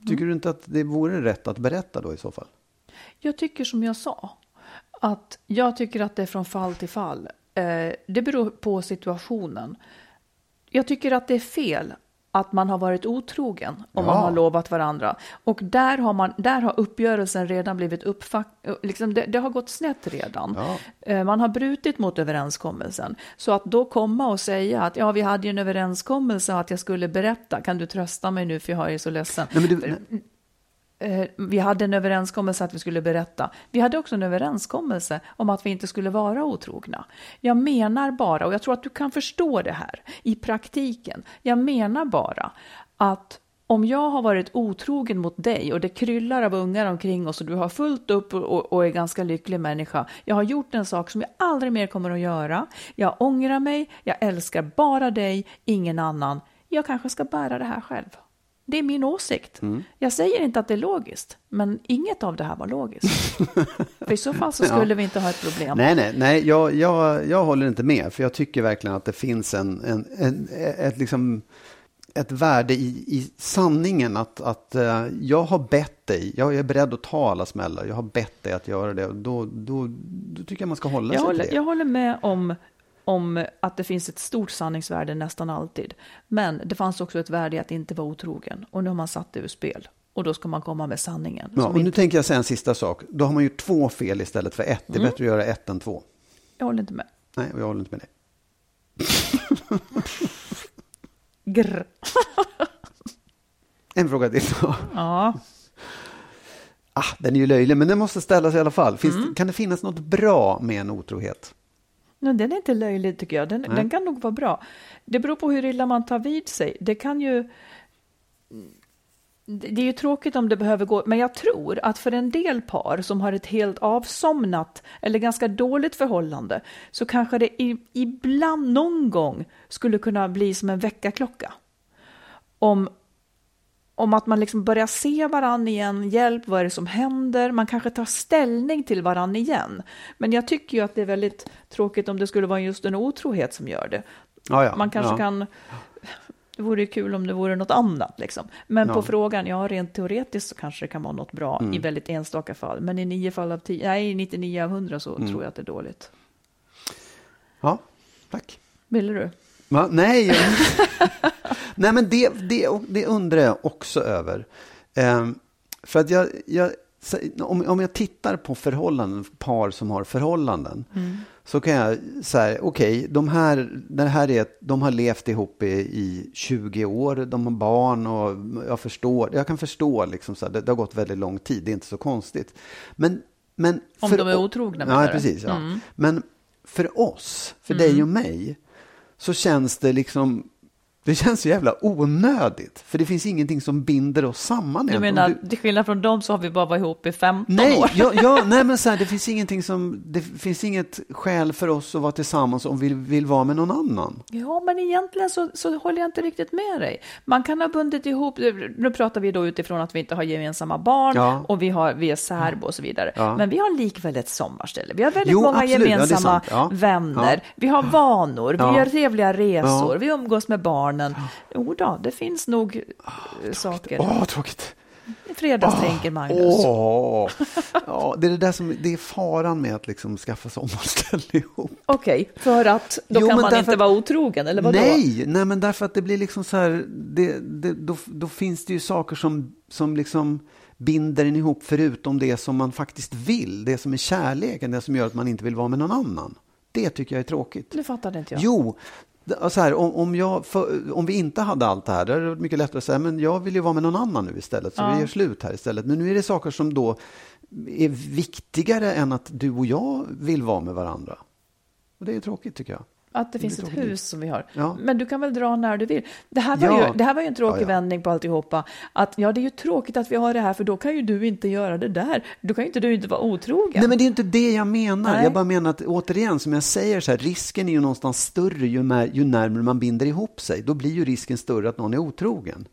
B: Tycker
A: Mm.
B: du inte att det vore rätt att berätta då i så fall?
A: Jag tycker som jag sa, att jag tycker att det är från fall till fall. Eh, det beror på situationen. Jag tycker att det är fel att man har varit otrogen om man
B: Ja.
A: har lovat varandra. Och där har, man, där har uppgörelsen redan blivit uppfack... Liksom det, det har gått snett redan.
B: Ja.
A: Eh, Man har brutit mot överenskommelsen. Så att då komma och säga att ja, vi hade ju en överenskommelse att jag skulle berätta. Kan du trösta mig nu för jag är så ledsen.
B: Nej, du. Eh,
A: Eh, vi hade en överenskommelse att vi skulle berätta. Vi hade också en överenskommelse om att vi inte skulle vara otrogna. Jag menar bara, och jag tror att du kan förstå det här i praktiken. Jag menar bara att om jag har varit otrogen mot dig och det kryllar av ungar omkring oss och du har fullt upp och, och, och är ganska lycklig människa. Jag har gjort en sak som jag aldrig mer kommer att göra. Jag ångrar mig, jag älskar bara dig, ingen annan. Jag kanske ska bära det här själv. Det är min åsikt. Jag säger inte att det är logiskt, men inget av det här var logiskt. [LAUGHS] För i så fall så skulle vi inte ha ett problem.
B: Nej, nej, nej jag, jag, jag håller inte med. För jag tycker verkligen att det finns en, en, en, ett, liksom, ett värde i, i sanningen. Att, att eh, jag har bett dig, jag är beredd att ta alla smällar. Jag har bett dig att göra det. Då, då, då tycker jag man ska hålla
A: Jag
B: sig
A: håller,
B: till det.
A: jag håller med om, om att det finns ett stort sanningsvärde nästan alltid. Men det fanns också ett värde i att inte vara otrogen. Och nu har man satt det ur spel. Och då ska man komma med sanningen.
B: Ja, och nu
A: inte,
B: tänker jag säga en sista sak. Då har man gjort två fel istället för ett. Det är bättre att göra ett än två.
A: jag håller inte med.
B: Nej, och jag håller inte med dig. [LAUGHS]
A: Grr. [LAUGHS]
B: En fråga till.
A: Ja.
B: ah, den är ju löjlig, men den måste ställas i alla fall. Finns,
A: Mm.
B: Kan det finnas något bra med en otrohet?
A: Men den är inte löjlig tycker jag. Den, den kan nog vara bra. Det beror på hur illa man tar vid sig. Det kan ju... det är ju tråkigt om det behöver gå, men jag tror att för en del par som har ett helt avsomnat eller ganska dåligt förhållande så kanske det ibland någon gång skulle kunna bli som en väckarklocka. Om, om att man liksom börjar se varann igen, hjälp, vad är det som händer? Man kanske tar ställning till varann igen. Men jag tycker ju att det är väldigt tråkigt om det skulle vara just en otrohet som gör det.
B: Ja, ja,
A: Man kanske
B: ja.
A: kan... Det vore ju kul om det vore något annat. Liksom. Men på frågan, ja rent teoretiskt så kanske det kan vara något bra
B: Mm.
A: i väldigt enstaka fall. Men i nio fall av tio, nej i 99 av 100 så
B: Mm.
A: tror jag att det är dåligt.
B: Ja, tack.
A: Ville du?
B: Va? Nej, jag... [LAUGHS] Nej, men det, det, det undrar jag också över. Ehm, för att jag, jag, om, om jag tittar på förhållanden, par som har förhållanden, så kan jag säga, okej, de här, det här är, de har levt ihop i, i 20 år, de har barn och jag förstår, jag kan förstå liksom så här, det, det har gått väldigt lång tid, det är inte så konstigt. Men, men
A: Om
B: för-
A: de är otrogna, menar
B: Ja, precis. Ja.
A: Mm.
B: Men för oss, för dig och mig, så känns det liksom det känns så jävla onödigt, för det finns ingenting som binder oss samman.
A: Du menar,
B: du-
A: till skillnad från dem så har vi bara varit ihop i 15
B: Nej,
A: år?
B: ja, ja, [LAUGHS] nej men så här, det finns ingenting som, det finns inget skäl för oss att vara tillsammans om vi vill vara med någon annan.
A: Ja, men egentligen så, så håller jag inte riktigt med dig. Man kan ha bundit ihop, nu pratar vi då utifrån att vi inte har gemensamma barn
B: Ja.
A: och vi, har, vi är särbo och så vidare.
B: Ja.
A: Men vi har likväl ett sommarställe. Vi har väldigt
B: Jo,
A: många
B: absolut.
A: Gemensamma vänner. Vi har vanor, vi gör trevliga resor, vi umgås med barnen. Jo då, det finns nog eh, saker.
B: Åh, tråkigt.
A: Fredagstänker Magnus.
B: Åh. Ja, det är det där som, det är faran med att liksom skaffa sommarställe ihop.
A: Okej, för att då
B: Jo,
A: kan man inte
B: att-
A: vara otrogen, eller vadå?
B: Nej, nej, men därför att det blir liksom så här, det, det, då, då finns det ju saker som, som liksom binder en ihop förutom det som man faktiskt vill, det som är kärleken, det som gör att man inte vill vara med någon annan. Det tycker jag är tråkigt.
A: Det fattade inte jag.
B: Jo, så här, om, om, jag, för, om vi inte hade allt det här, då är det mycket lättare att säga, men jag vill ju vara med någon annan nu istället, så
A: Ja.
B: vi gör slut här istället. Men nu är det saker som då är viktigare än att du och jag vill vara med varandra. Och det är tråkigt tycker jag.
A: Att det finns ett hus som vi har.
B: Ja.
A: Men du kan väl dra när du vill. Det här var,
B: Ja.
A: ju, det här var ju en tråkig
B: Ja,
A: vändning på alltihopa. Att ja, det är ju tråkigt att vi har det här, för då kan ju du inte göra det där. Då kan ju inte du inte vara otrogen.
B: Nej, men det är inte det jag menar.
A: Nej.
B: Jag bara menar att återigen, som jag säger, så här, risken är ju någonstans större ju, mer, ju närmare man binder ihop sig. Då blir ju risken större att någon är otrogen.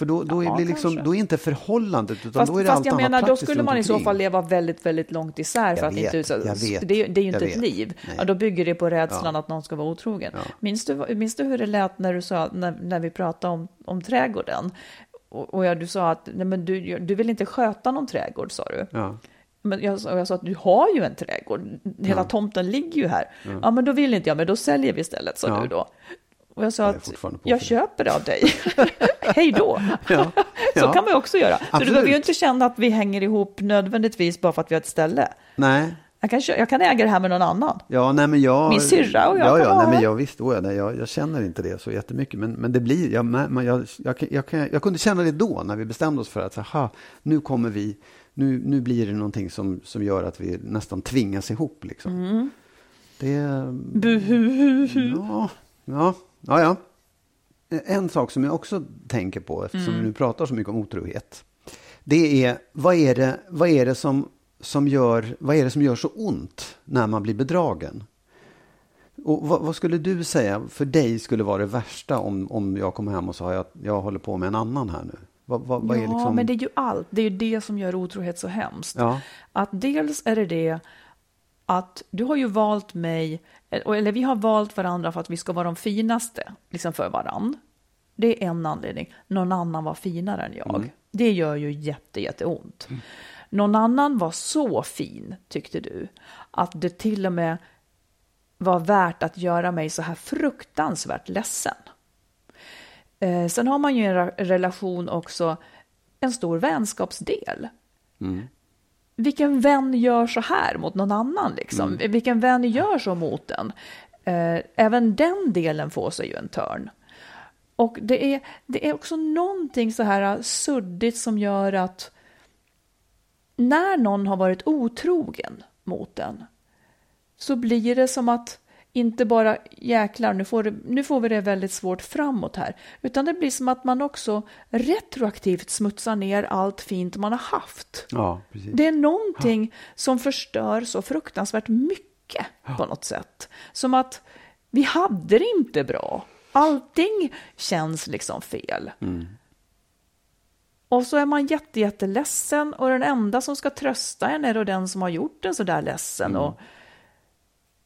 B: För då, då,
A: Ja,
B: är, det liksom, då är inte förhållandet, utan
A: Fast,
B: då är det
A: fast
B: allt
A: jag menar, då skulle man i så fall leva väldigt, väldigt långt isär för
B: Jag
A: att
B: vet,
A: inte
B: jag vet,
A: det, är- det är ju
B: jag
A: inte ett
B: vet.
A: liv.
B: Nej.
A: Ja, då bygger det på rädslan
B: Ja.
A: att någon ska vara otrogen.
B: Ja.
A: Minns, du, minns du hur det lät när du sa, när, när vi pratade om, om trädgården? Och, och ja, du sa att nej, men du, du vill inte sköta någon trädgård, sa du.
B: Ja.
A: Men jag, jag sa att du har ju en trädgård, hela
B: Ja.
A: tomten ligger ju här. Ja. men då vill inte jag, men då säljer vi istället, sa
B: Ja.
A: du då. Och jag sa
B: Jag
A: att jag köper det av dig. [LAUGHS] Hej då!
B: Ja. [LAUGHS]
A: Så
B: Ja.
A: kan man ju också göra. Så du behöver ju inte känna att vi hänger ihop nödvändigtvis bara för att vi har ett ställe.
B: Nej,
A: Jag kan, jag kan äga det här med någon annan.
B: Ja, nej, men jag,
A: Min syrra och jag
B: ja, ja, nej, men jag visst, då, nej, jag, jag känner inte det så jättemycket. Men, men det blir, jag, men jag, jag, jag, jag kunde känna det då när vi bestämde oss för att, aha, nu kommer vi, nu, nu blir det någonting som, som gör att vi nästan tvingas ihop. Liksom.
A: Mm.
B: Det,
A: Buhuhuhu.
B: ja, ja, ja, ja. En sak som jag också tänker på, eftersom
A: Mm.
B: vi nu pratar så mycket om otrohet. Det är, vad är det, vad är det som, som gör, vad är det som gör så ont när man blir bedragen? Och vad, vad skulle du säga för dig skulle vara det värsta om, om jag kommer hem och har jag, jag håller på med en annan här nu? Vad, vad, vad
A: Ja,
B: liksom...
A: men det är ju allt. Det är ju det som gör otrohet så hemskt.
B: Ja.
A: Att dels är det det att du har ju valt mig, eller vi har valt varandra för att vi ska vara de finaste liksom för varandra. Det är en anledning. Någon annan var finare än jag.
B: Mm.
A: Det gör ju jätte, jätteont. Någon annan var så fin, tyckte du, att det till och med var värt att göra mig så här fruktansvärt ledsen. Eh, sen har man ju en relation också en stor vänskapsdel. Vilken vän gör så här mot någon annan? Liksom? Vilken vän gör så mot en? Eh, även den delen får sig ju en törn. Och det är, det är också någonting så här suddigt som gör att när någon har varit otrogen mot en så blir det som att inte bara jäklar, nu får, nu får vi det väldigt svårt framåt här, utan det blir som att man också retroaktivt smutsar ner allt fint man har haft.
B: Ja.
A: Det är någonting som förstör så fruktansvärt mycket på något sätt. Som att vi hade det inte bra. Allting känns liksom fel.
B: Mm.
A: Och så är man jätte, jätteledsen och den enda som ska trösta en är då den som har gjort en så där ledsen.
B: Mm.
A: Och,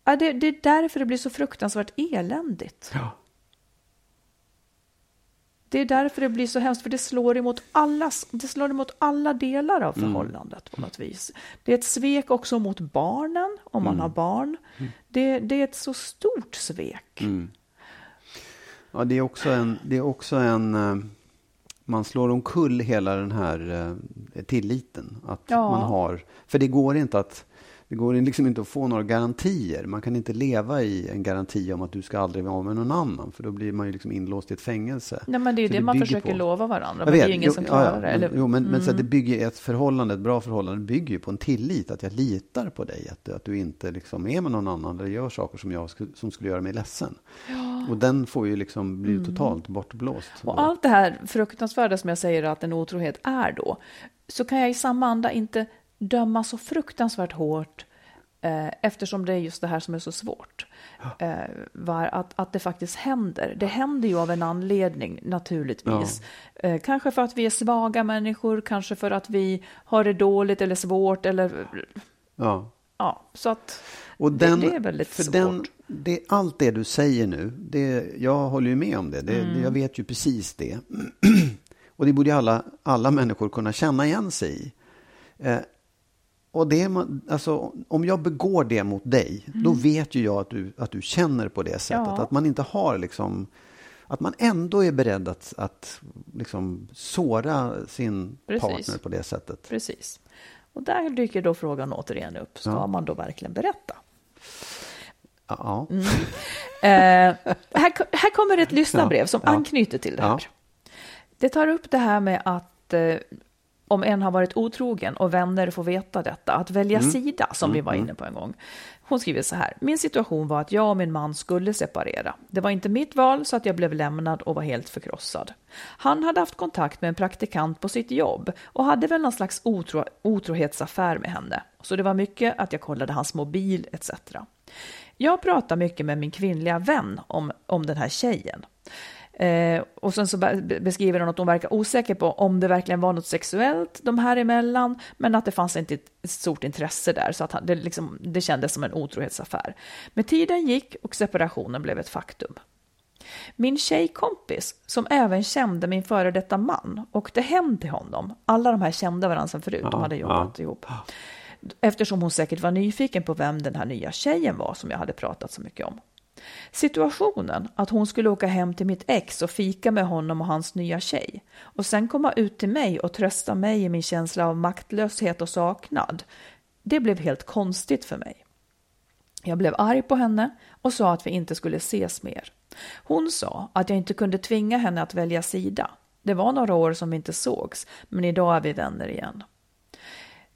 A: ja, det, det är därför det blir så fruktansvärt eländigt.
B: Ja.
A: Det är därför det blir så hemskt, för det slår emot alla, det slår emot alla delar av
B: Mm.
A: förhållandet på något vis. Det är ett svek också mot barnen, om man
B: Mm.
A: har barn. Det, det är ett så stort svek.
B: Mm. Ja, det är också en, det är också en eh, man slår omkull hela den här eh, tilliten. Att
A: Ja.
B: man har, för det går inte att det går liksom inte att få några garantier. Man kan inte leva i en garanti om att du ska aldrig vara med någon annan. För då blir man ju liksom inlåst i ett fängelse.
A: Nej, men det är
B: Så
A: det, man
B: bygger
A: försöker
B: på-
A: lova varandra,
B: Jag
A: men det är
B: vet,
A: ju ingen
B: jo,
A: som
B: ja,
A: klarar
B: ja,
A: det. Eller,
B: Men, jo, men, men så det
A: Mm.
B: bygger ett förhållande, ett bra förhållande bygger ju på en tillit. Att jag litar på dig. Att, att du inte liksom är med någon annan eller gör saker som, jag som skulle göra mig ledsen. Och den får ju liksom bli
A: Mm.
B: totalt bortblåst.
A: Och allt det här fruktansvärda som jag säger att en otrohet är då, så kan jag i samma anda inte döma så fruktansvärt hårt eh, eftersom det är just det här som är så svårt. Eh, var att, att det faktiskt händer. Det händer ju av en anledning naturligtvis. Eh, kanske för att vi är svaga människor, kanske för att vi har det dåligt eller svårt eller
B: Ja.
A: ja, så att
B: Och den,
A: det, det är väldigt
B: för
A: svårt.
B: Den, det, allt det du säger nu, det, jag håller ju med om det. det
A: Mm.
B: Jag vet ju precis det. [CLEARS THROAT] och det borde alla, alla människor kunna känna igen sig i. Eh, och det alltså, om jag begår det mot dig, då vet ju jag att du, att du känner på det sättet.
A: Mm. Ja.
B: Att man inte har liksom, att man ändå är beredd att, att liksom såra sin
A: Precis.
B: partner på det sättet.
A: Precis. Och där dyker då frågan återigen upp. Ska
B: Ja.
A: man då verkligen berätta?
B: Ja.
A: Mm. Eh, här, här kommer ett lyssnarbrev som
B: Ja.
A: anknyter till det här. Det tar upp det här med att eh, om en har varit otrogen och vänner får veta detta, att välja
B: Mm.
A: sida som vi var inne på en gång. Hon skriver så här, min situation var att jag och min man skulle separera. Det var inte mitt val så att jag blev lämnad och var helt förkrossad. Han hade haft kontakt med en praktikant på sitt jobb och hade väl någon slags otro, otrohetsaffär med henne. Så det var mycket att jag kollade hans mobil etc. Jag pratar mycket med min kvinnliga vän om, om den här tjejen. Eh, och sen så be- beskriver hon att hon verkar osäker på om det verkligen var något sexuellt de här emellan, men att det fanns inte ett stort intresse där, så att han, det, liksom, det kändes som en otrohetsaffär. Men tiden gick och separationen blev ett faktum. Min tjejkompis, som även kände min före detta man, åkte hem till honom. Alla de här kände varandra sedan förut, de
B: Ja,
A: hade jobbat ihop. Eftersom hon säkert var nyfiken på vem den här nya tjejen var som jag hade pratat så mycket om. Situationen att hon skulle åka hem till mitt ex och fika med honom och hans nya tjej och sen komma ut till mig och trösta mig i min känsla av maktlöshet och saknad, det blev helt konstigt för mig. Jag blev arg på henne och sa att vi inte skulle ses mer. Hon sa att jag inte kunde tvinga henne att välja sida. Det var några år som vi inte sågs, men idag är vi vänner igen.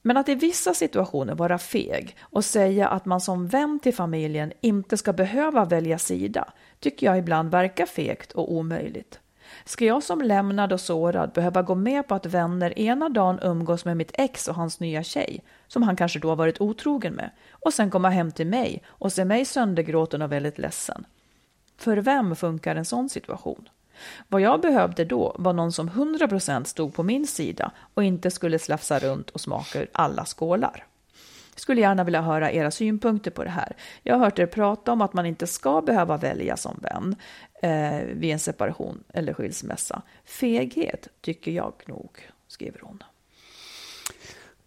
A: Men att i vissa situationer vara feg och säga att man som vän till familjen inte ska behöva välja sida tycker jag ibland verkar fegt och omöjligt. Ska jag som lämnad och sårad behöva gå med på att vänner ena dagen umgås med mitt ex och hans nya tjej, som han kanske då har varit otrogen med, och sen komma hem till mig och se mig söndergråten och väldigt ledsen? För vem funkar en sån situation? Vad jag behövde då var någon som 100% stod på min sida och inte skulle slafsa runt och smaka ur alla skålar. Jag skulle gärna vilja höra era synpunkter på det här. Jag har hört er prata om att man inte ska behöva välja som vän eh, vid en separation eller skilsmässa. Feghet tycker jag nog, skriver hon.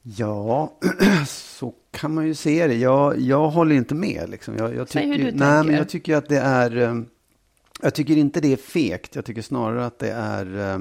B: Ja, [CLEARS THROAT] så kan man ju se det. Jag, jag håller inte med. Liksom. Jag, jag
A: Säg hur
B: tycker,
A: du
B: nej, men
A: tänker.
B: jag tycker att det är... Jag tycker inte det är fegt. Jag tycker snarare att det är... Eh,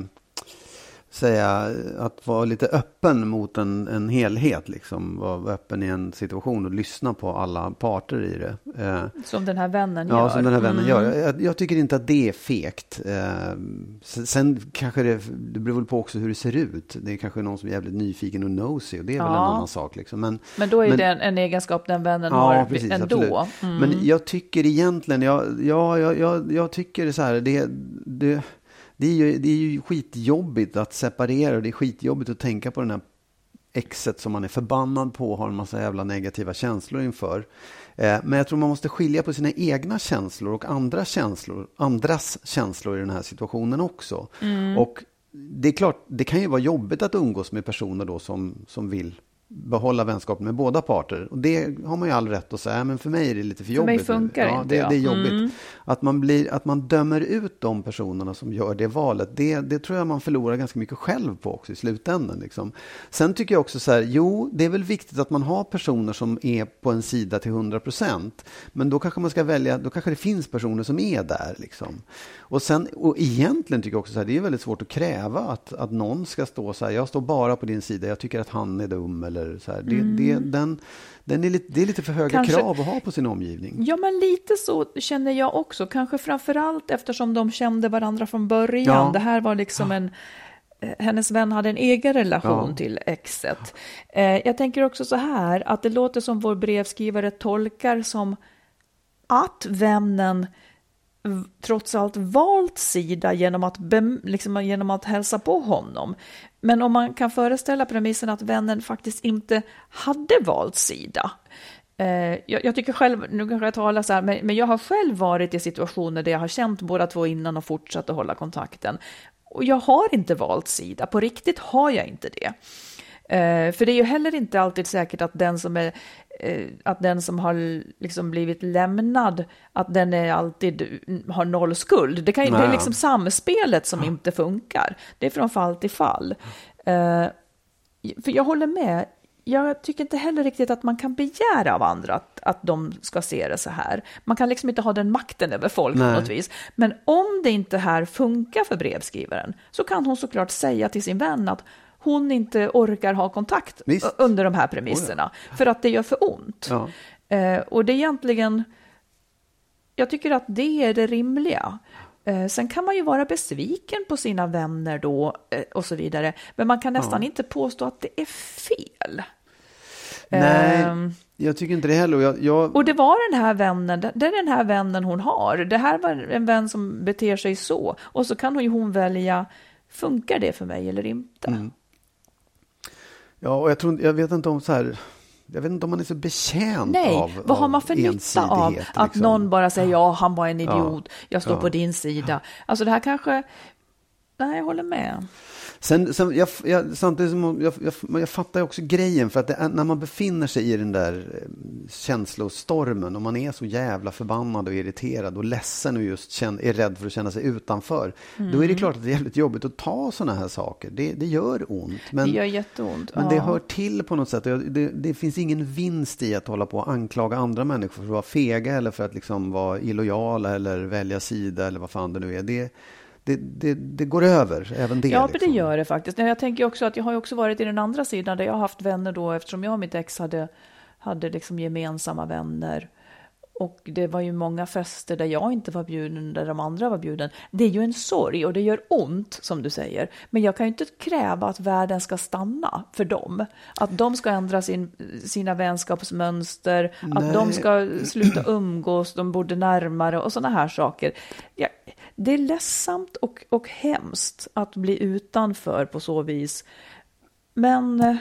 B: säga, att vara lite öppen mot en, en helhet. Liksom. Vara öppen i en situation och lyssna på alla parter i det.
A: Eh, som den här vännen
B: ja,
A: gör.
B: Ja, som den här vännen mm. gör. Jag, jag, tycker inte att det är fegt. Eh, sen kanske det, det beror på också hur det ser ut. Det är kanske någon som är jävligt nyfiken och nosy och det är ja. väl en annan sak. Liksom. Men,
A: men då är men, det en, en egenskap den vännen ja, har precis, ändå.
B: Mm. Men jag tycker egentligen, jag, ja, jag, jag, jag tycker så här, det, det det är, ju, det är ju skitjobbigt att separera och det är skitjobbigt att tänka på den här exet som man är förbannad på och har en massa jävla negativa känslor inför. Eh, men jag tror man måste skilja på sina egna känslor och andra känslor, andras känslor i den här situationen också. Mm. Och det är klart, det kan ju vara jobbigt att umgås med personer då som, som vill behålla vänskapen med båda parter. Och det har man ju all rätt att säga, men för mig är det lite för, för jobbigt.
A: För mig funkar
B: ja,
A: inte
B: det, det är jobbigt. Mm. Att, man blir, att man dömer ut de personerna som gör det valet, det, det tror jag man förlorar ganska mycket själv på också i slutändan. Liksom. Sen tycker jag också så här, jo, det är väl viktigt att man har personer som är på en sida till 100 procent. Men då kanske man ska välja, då kanske det finns personer som är där. Liksom. Och, sen, och egentligen tycker jag också så här, det är väldigt svårt att kräva att, att någon ska stå så här, jag står bara på din sida, jag tycker att han är dum eller så här. Det, mm. det, den, den är lite, det är lite för höga Kanske, krav att ha på sin omgivning.
A: Ja, men lite så känner jag också. Kanske framför allt eftersom de kände varandra från början. Ja. Det här var liksom en eh, hennes vän hade en egen relation ja. till exet. Eh, jag tänker också så här, att det låter som vår brevskrivare tolkar som att vännen trots allt valt sida genom att, liksom, genom att hälsa på honom. Men om man kan föreställa premissen att vännen faktiskt inte hade valt sida. Eh, jag, jag, tycker själv, nu kanske jag talar så här, men, men jag har själv varit i situationer där jag har känt båda två innan och fortsatt att hålla kontakten. Och jag har inte valt sida, på riktigt har jag inte det. Eh, för det är ju heller inte alltid säkert att den som, är, eh, att den som har liksom blivit lämnad, att den är alltid har noll skuld. Det, kan, det är liksom samspelet som inte funkar. Det är från fall till fall. Eh, för jag håller med, jag tycker inte heller riktigt att man kan begära av andra att, att de ska se det så här. Man kan liksom inte ha den makten över folk Nej. på något vis. Men om det inte här funkar för brevskrivaren så kan hon såklart säga till sin vän att hon inte orkar ha kontakt Visst. under de här premisserna. Oh ja. För att det gör för ont. Ja. Eh, och det är egentligen, jag tycker att det är det rimliga. Eh, sen kan man ju vara besviken på sina vänner då eh, och så vidare. Men man kan nästan ja. inte påstå att det är fel.
B: Nej, um, jag tycker inte det heller. Jag, jag...
A: Och det var den här vännen, det är den här vännen hon har. Det här var en vän som beter sig så. Och så kan hon ju hon välja, funkar det för mig eller inte? Mm.
B: Ja, och jag, tror, jag vet inte om så här, jag vet inte om man är så betjänt
A: Nej,
B: av
A: vad har man för nytta av att liksom. någon bara säger ja, han var en idiot, ja, jag står ja. på din sida. Alltså det här kanske, nej, jag håller med.
B: Sen, sen jag, jag, samtidigt som jag, jag, jag fattar också grejen, för att det, när man befinner sig i den där eh, känslostormen och man är så jävla förbannad och irriterad och ledsen och just känn, är rädd för att känna sig utanför, mm. då är det mm. klart att det är jävligt jobbigt att ta sådana här saker. Det, det gör ont.
A: Men, det gör jätteont.
B: Men ja. det hör till på något sätt. Det, det, finns ingen vinst i att hålla på och anklaga andra människor för att vara fega eller för att liksom vara illojala eller välja sida eller vad fan det nu är. Det, det, det, det, går över, även det.
A: Ja,
B: liksom.
A: det gör det faktiskt. Jag tänker också att jag har också varit i den andra sidan där jag har haft vänner då, eftersom jag och mitt ex hade, hade liksom gemensamma vänner. Och det var ju många fester där jag inte var bjuden, där de andra var bjuden. Det är ju en sorg och det gör ont, som du säger. Men jag kan ju inte kräva att världen ska stanna för dem. Att de ska ändra sin, sina vänskapsmönster, Nej. att de ska sluta umgås, de borde närmare och sådana här saker. Jag, det är ledsamt och, och hemskt att bli utanför på så vis. Men eh,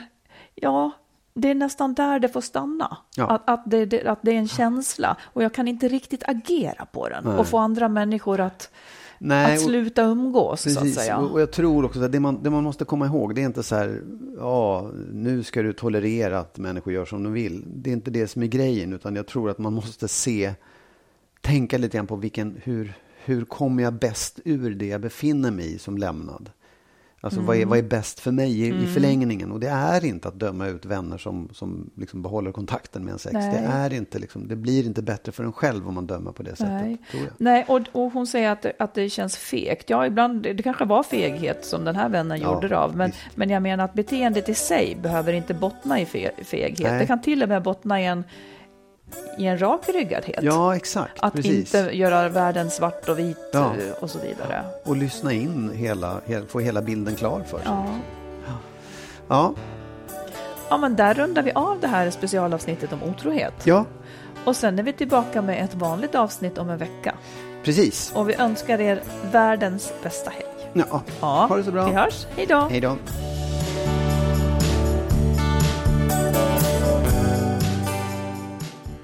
A: ja, det är nästan där det får stanna. Ja. Att, att, det, det, att det är en känsla och jag kan inte riktigt agera på den Nej. och få andra människor att, Nej, att sluta umgås. Precis, så att säga.
B: och jag tror också att det man, det man måste komma ihåg, det är inte så här, ja, nu ska du tolerera att människor gör som de vill. Det är inte det som är grejen, utan jag tror att man måste se, tänka lite grann på vilken, hur, hur kommer jag bäst ur det jag befinner mig i som lämnad? Alltså vad, är, vad är bäst för mig i, i förlängningen? Och det är inte att döma ut vänner som, som liksom behåller kontakten med en sex.
A: Nej.
B: Det, är inte liksom, det blir inte bättre för en själv om man dömer på det sättet.
A: Nej. Nej och, och hon säger att, att det känns fegt. Ja, ibland, det kanske var feghet som den här vännen
B: Ja,
A: gjorde det av. Men,
B: visst.
A: men jag menar att beteendet i sig behöver inte bottna i fe, feghet.
B: Nej.
A: Det kan till och med bottna i en, i en rakryggad
B: Ja, exakt.
A: Att
B: precis.
A: inte göra världen svart och vit
B: Ja.
A: eh, och så vidare.
B: Och lyssna in hela, he- få hela bilden klar för sig.
A: Ja.
B: Ja,
A: ja, men där rundar vi av det här specialavsnittet om otrohet.
B: ja
A: Och sen är vi tillbaka med ett vanligt avsnitt om en vecka.
B: precis.
A: Och vi önskar er världens bästa helg.
B: Ja.
A: Ja,
B: Ha det så bra.
A: Vi hörs. Hej då.
B: Hej då.